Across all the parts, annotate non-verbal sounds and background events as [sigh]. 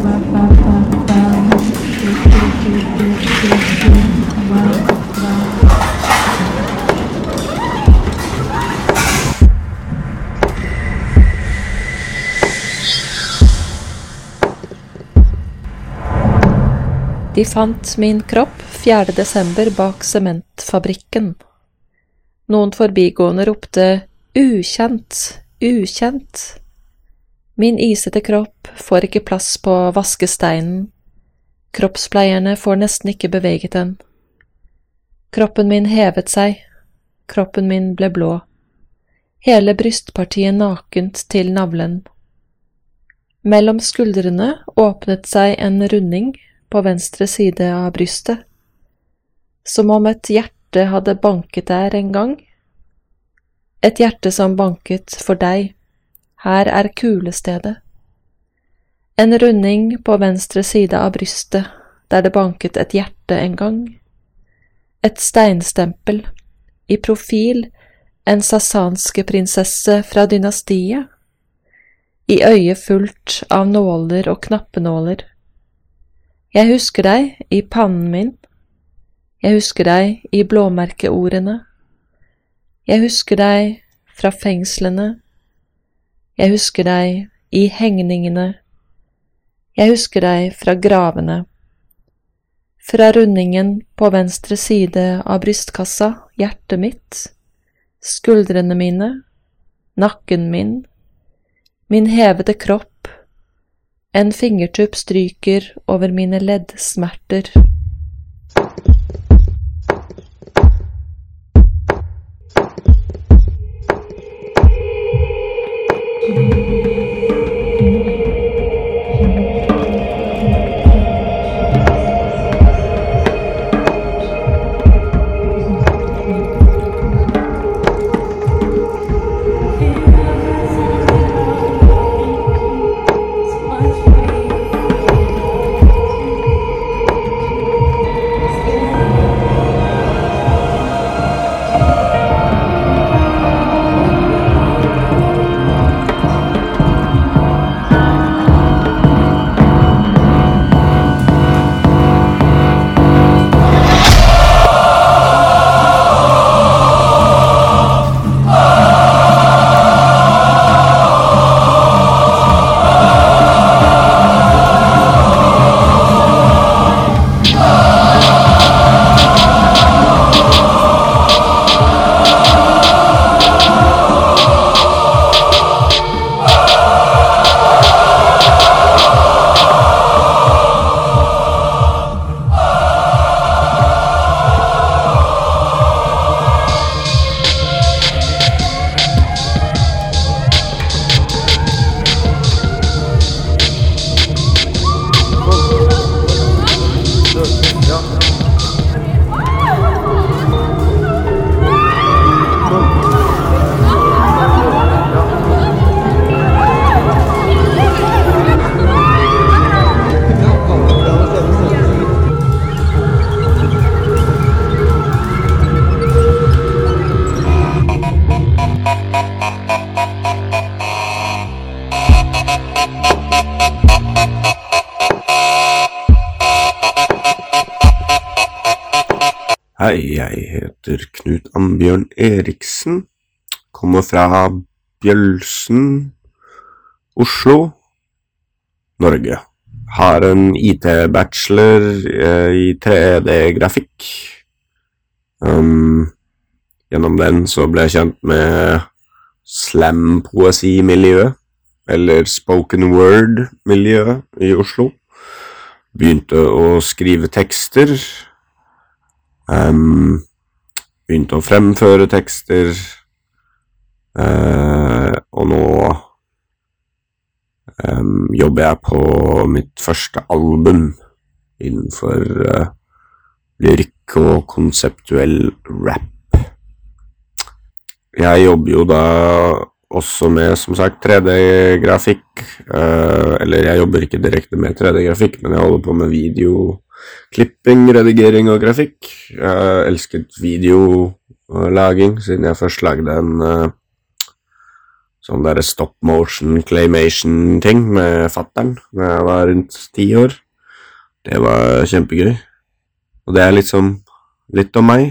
De fant min kropp 4. desember bak sementfabrikken. Noen forbigående ropte ukjent, ukjent. Min isete kropp får ikke plass på vaskesteinen, kroppspleierne får nesten ikke beveget den. Kroppen min hevet seg, kroppen min ble blå, hele brystpartiet nakent til navlen. Mellom skuldrene åpnet seg en runding på venstre side av brystet, som om et hjerte hadde banket der en gang. Et hjerte som banket for deg, her er kulestedet. En runding på venstre side av brystet der det banket et hjerte en gang. Et steinstempel, i profil en sasanske prinsesse fra dynastiet, i øyet fullt av nåler og knappenåler. Jeg husker deg i pannen min, jeg husker deg i blåmerkeordene, jeg husker deg fra fengslene, jeg husker deg i hengningene, jeg husker deg fra gravene, fra rundingen på venstre side av brystkassa, hjertet mitt, skuldrene mine, nakken min, min hevede kropp, en fingertupp stryker over mine leddsmerter. Hei, jeg heter Knut Ambjørn Eriksen. Kommer fra Bjølsen, Oslo, Norge. Har en IT-bachelor eh, i 3D-grafikk. Um, gjennom den så ble jeg kjent med slam-poesimiljøet, eller spoken word-miljøet i Oslo. Begynte å skrive tekster. Um, begynte å fremføre tekster, uh, og nå um, jobber jeg på mitt første album innenfor uh, lyrikk og konseptuell rap. Jeg jobber jo da også med, som sagt, 3D-grafikk. Uh, eller jeg jobber ikke direkte med 3D-grafikk, men jeg holder på med videoklipping, redigering og grafikk. Jeg elsket videolaging siden jeg først lagde en uh, sånn derre stop motion claymation-ting med fattern da jeg var rundt ti år. Det var kjempegøy. Og det er liksom litt om meg.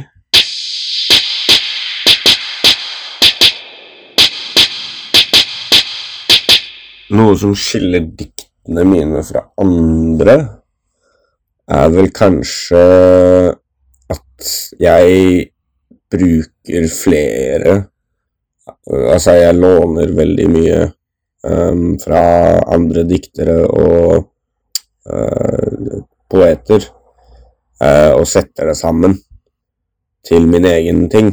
Noe som skiller diktene mine fra andre, er vel kanskje at jeg bruker flere Altså, jeg låner veldig mye um, fra andre diktere og uh, poeter, uh, og setter det sammen til min egen ting.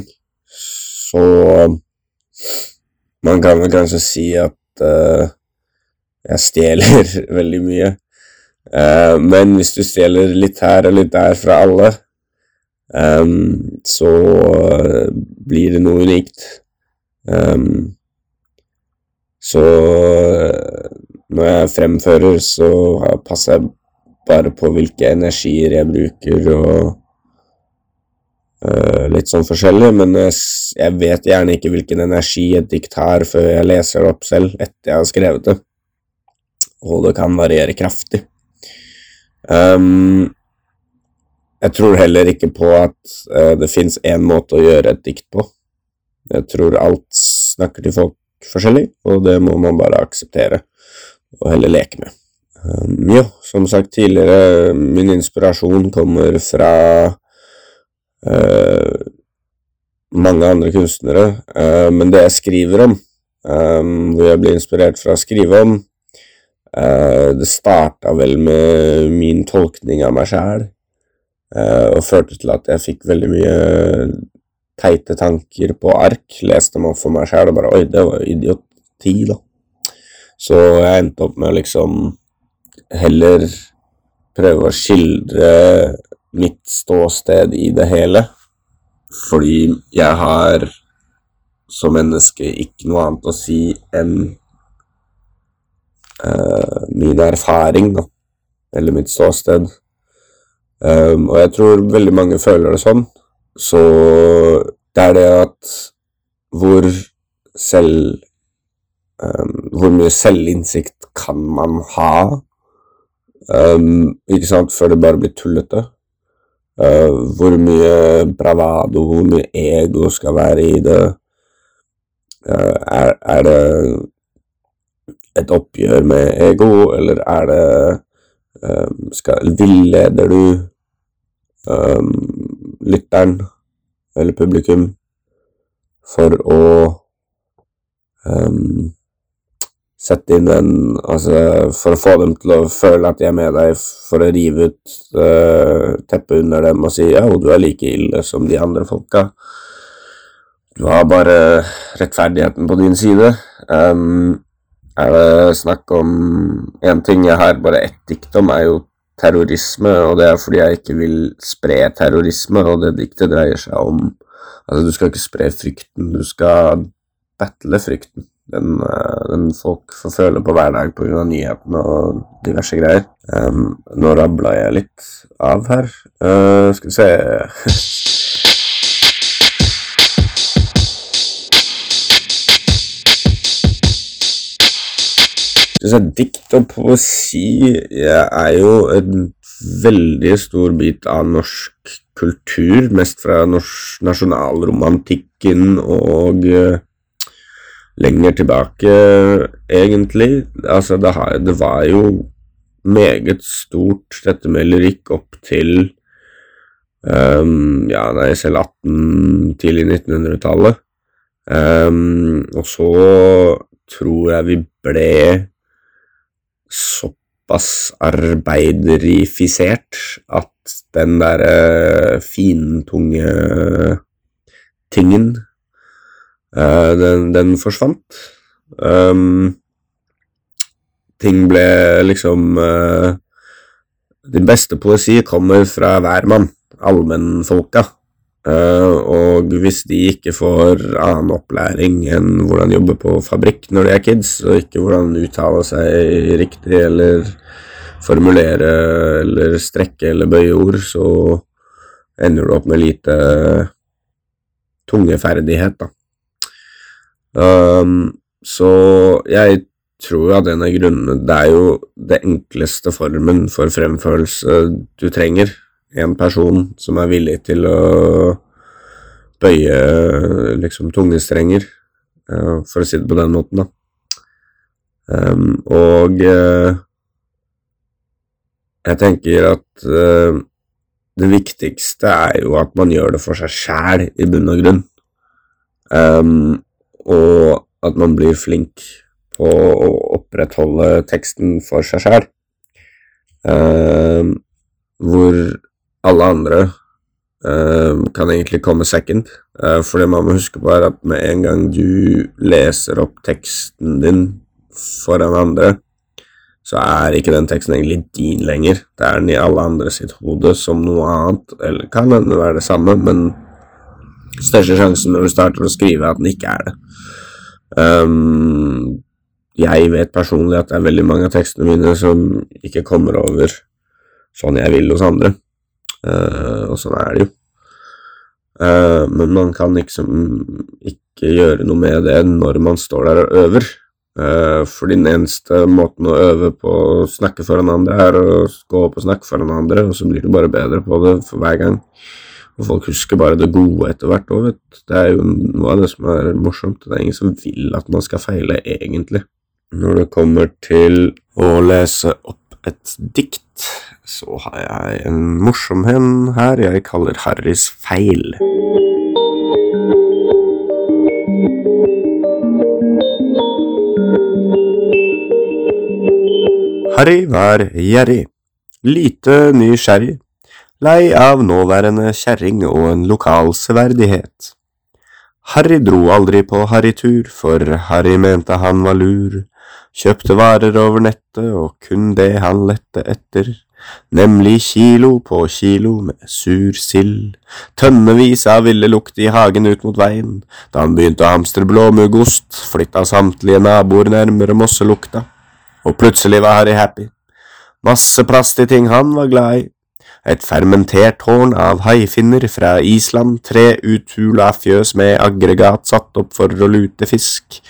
Så man kan vel kanskje si at uh, jeg stjeler [laughs] veldig mye. Uh, men hvis du stjeler litt her og litt der fra alle, um, så blir det noe unikt. Så når jeg fremfører, så passer jeg bare på hvilke energier jeg bruker og litt sånn forskjellig, men jeg, jeg, vet gjerne ikke hvilken energi et dikt har før jeg leser det opp selv etter jeg har skrevet det og det kan variere kraftig. Um, jeg tror heller ikke på at uh, det fins én måte å gjøre et dikt på. Jeg tror alt snakker til folk forskjellig, og det må man bare akseptere og heller leke med. Um, jo, som sagt tidligere, min inspirasjon kommer fra uh, mange andre kunstnere, uh, men det jeg skriver om, um, hvor jeg blir inspirert fra å skrive om, det starta vel med min tolkning av meg sjæl, uh, og førte til at jeg fikk veldig mye teite tanker på ark. Leste meg for meg sjæl og bare Oi, det var jo idioti, da. Så jeg endte opp med å liksom heller prøve å skildre mitt ståsted i det hele. Fordi jeg har som menneske ikke noe annet å si enn uh, min erfaring, da, eller mitt ståsted. Um, og jeg tror veldig mange føler det sånn. Så det er det at hvor selv um, Hvor mye selvinnsikt kan man ha? Um, ikke sant, før det bare blir tullete. Uh, hvor mye bravado, hvor mye ego skal være i det? Uh, er, er det et oppgjør med ego, eller er det um, skal, Villeder du um, lytteren eller publikum for å um, sette inn en Altså for å få dem til å føle at de er med deg, for å rive ut uh, teppet under dem og si ja, du er like ille som de andre folka. Du har bare rettferdigheten på din side. Um, er det snakk om én ting jeg har bare ett dikt om, er jo terrorisme, og det er fordi jeg ikke vil spre terrorisme, og det diktet dreier seg om Altså, du skal ikke spre frykten, du skal battle frykten. Den, eh, den folk får føle på hver dag pga. nyhetene og diverse greier. Um, nå rabla jeg litt av her. Uh, skal vi se [laughs] Så dikt og poesi er jo en veldig stor bit av norsk kultur, mest fra norsk nasjonalromantikken og uh, lenger tilbake, egentlig. Altså, det, har, det, var jo meget stort, dette med lyrikk, opp til um, ja, nei, selv 18-, tidlig 1900-tallet. Um, og så tror jeg vi ble såpass arbeiderifisert at den derre fintunge tingen uh, den, den, forsvant. Um, ting ble liksom uh, Din beste poesi kommer fra hvermann, allmennfolka. Uh, og hvis de ikke får annen opplæring enn hvordan jobbe på fabrikk når de er kids, og ikke hvordan uttale seg riktig eller formulere eller strekke eller bøye ord, så ender du opp med lite tungeferdighet, da. Um, så jeg tror at en av grunnene Det er jo det enkleste formen for fremførelse du trenger en person som er villig til å bøye liksom tungestrenger, uh, for å si det på den måten, da. Um, og uh, jeg tenker at uh, det viktigste er jo at man gjør det for seg sjæl, i bunn og grunn. Um, og at man blir flink på å opprettholde teksten for seg sjæl. Uh, hvor alle andre uh, kan egentlig komme second. Uh, for det man må huske på, er at med en gang du leser opp teksten din foran andre, så er ikke den teksten egentlig din lenger. Det er den i alle andre sitt hode som noe annet, eller kan hende være det samme, men største sjansen når du starter å skrive, at den ikke er det. Um, jeg vet personlig at det er veldig mange av tekstene mine som ikke kommer over sånn jeg vil hos andre. Uh, og sånn er det jo. Uh, men man kan liksom ikke gjøre noe med det når man står der og øver. Uh, for den eneste måten å øve på å snakke foran andre, er å gå opp og snakke foran andre, og så blir du bare bedre på det for hver gang. Og folk husker bare det gode etter hvert òg, vet du. Det er jo noe av det som er morsomt. Det er ingen som vil at man skal feile, egentlig. Når det kommer til å lese opp et dikt, så har jeg en morsom en her jeg kaller Harrys feil. Harry var gjerrig, lite nysgjerrig, lei av nåværende kjerring og en lokal severdighet. Harry dro aldri på harrytur, for Harry mente han var lur, kjøpte varer over nettet og kun det han lette etter, nemlig kilo på kilo med sur sild, tønnevis av ville lukt i hagen ut mot veien, da han begynte å hamstre blåmuggost, flytta samtlige naboer nærmere mosselukta, og plutselig var Harry happy. Masse plast i ting han var glad i, et fermentert tårn av haifinner fra Island, tre uthula fjøs med aggregat satt opp for å lute fisk,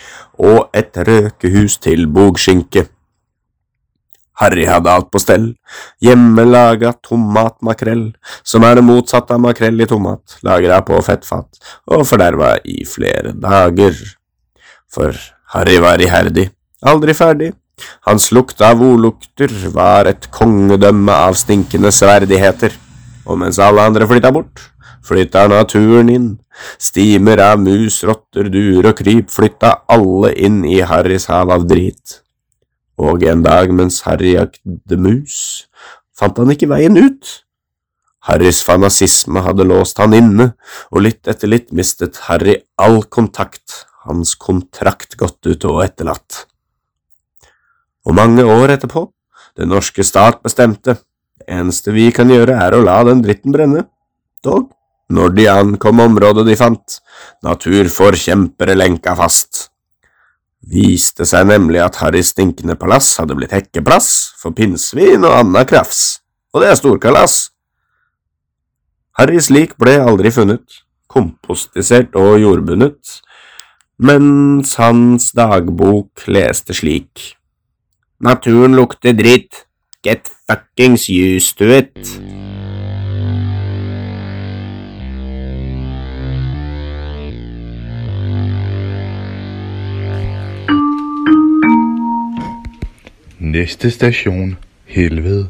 og et røkehus til bogskinke. Harry hadde alt på stell, hjemmelaga tomatmakrell, som er det motsatte av makrell i tomat, lagra på fettfat og forderva i flere dager. For Harry var iherdig, aldri ferdig, hans lukt av ordlukter var et kongedømme av stinkende sverdigheter, og mens alle andre flytta bort, flytta naturen inn, stimer av mus, rotter, duer og kryp flytta alle inn i Harrys hav av drit. Og en dag mens Harry jakte mus, fant han ikke veien ut. Harrys fanasisme hadde låst han inne, og litt etter litt mistet Harry all kontakt, hans kontrakt gått ut og etterlatt og mange år etterpå, den norske stat bestemte, det eneste vi kan gjøre er å la den dritten brenne. Dog, når de ankom området de fant, naturforkjempere lenka fast. Viste seg nemlig at Harrys stinkende palass hadde blitt hekkeplass for pinnsvin og anna krafs, og det er storkalas. Harrys lik ble aldri funnet, kompostisert og jordbundet, mens hans dagbok leste slik. Naturen lukter dritt. Get fuckings used to it. Næste station, helvede.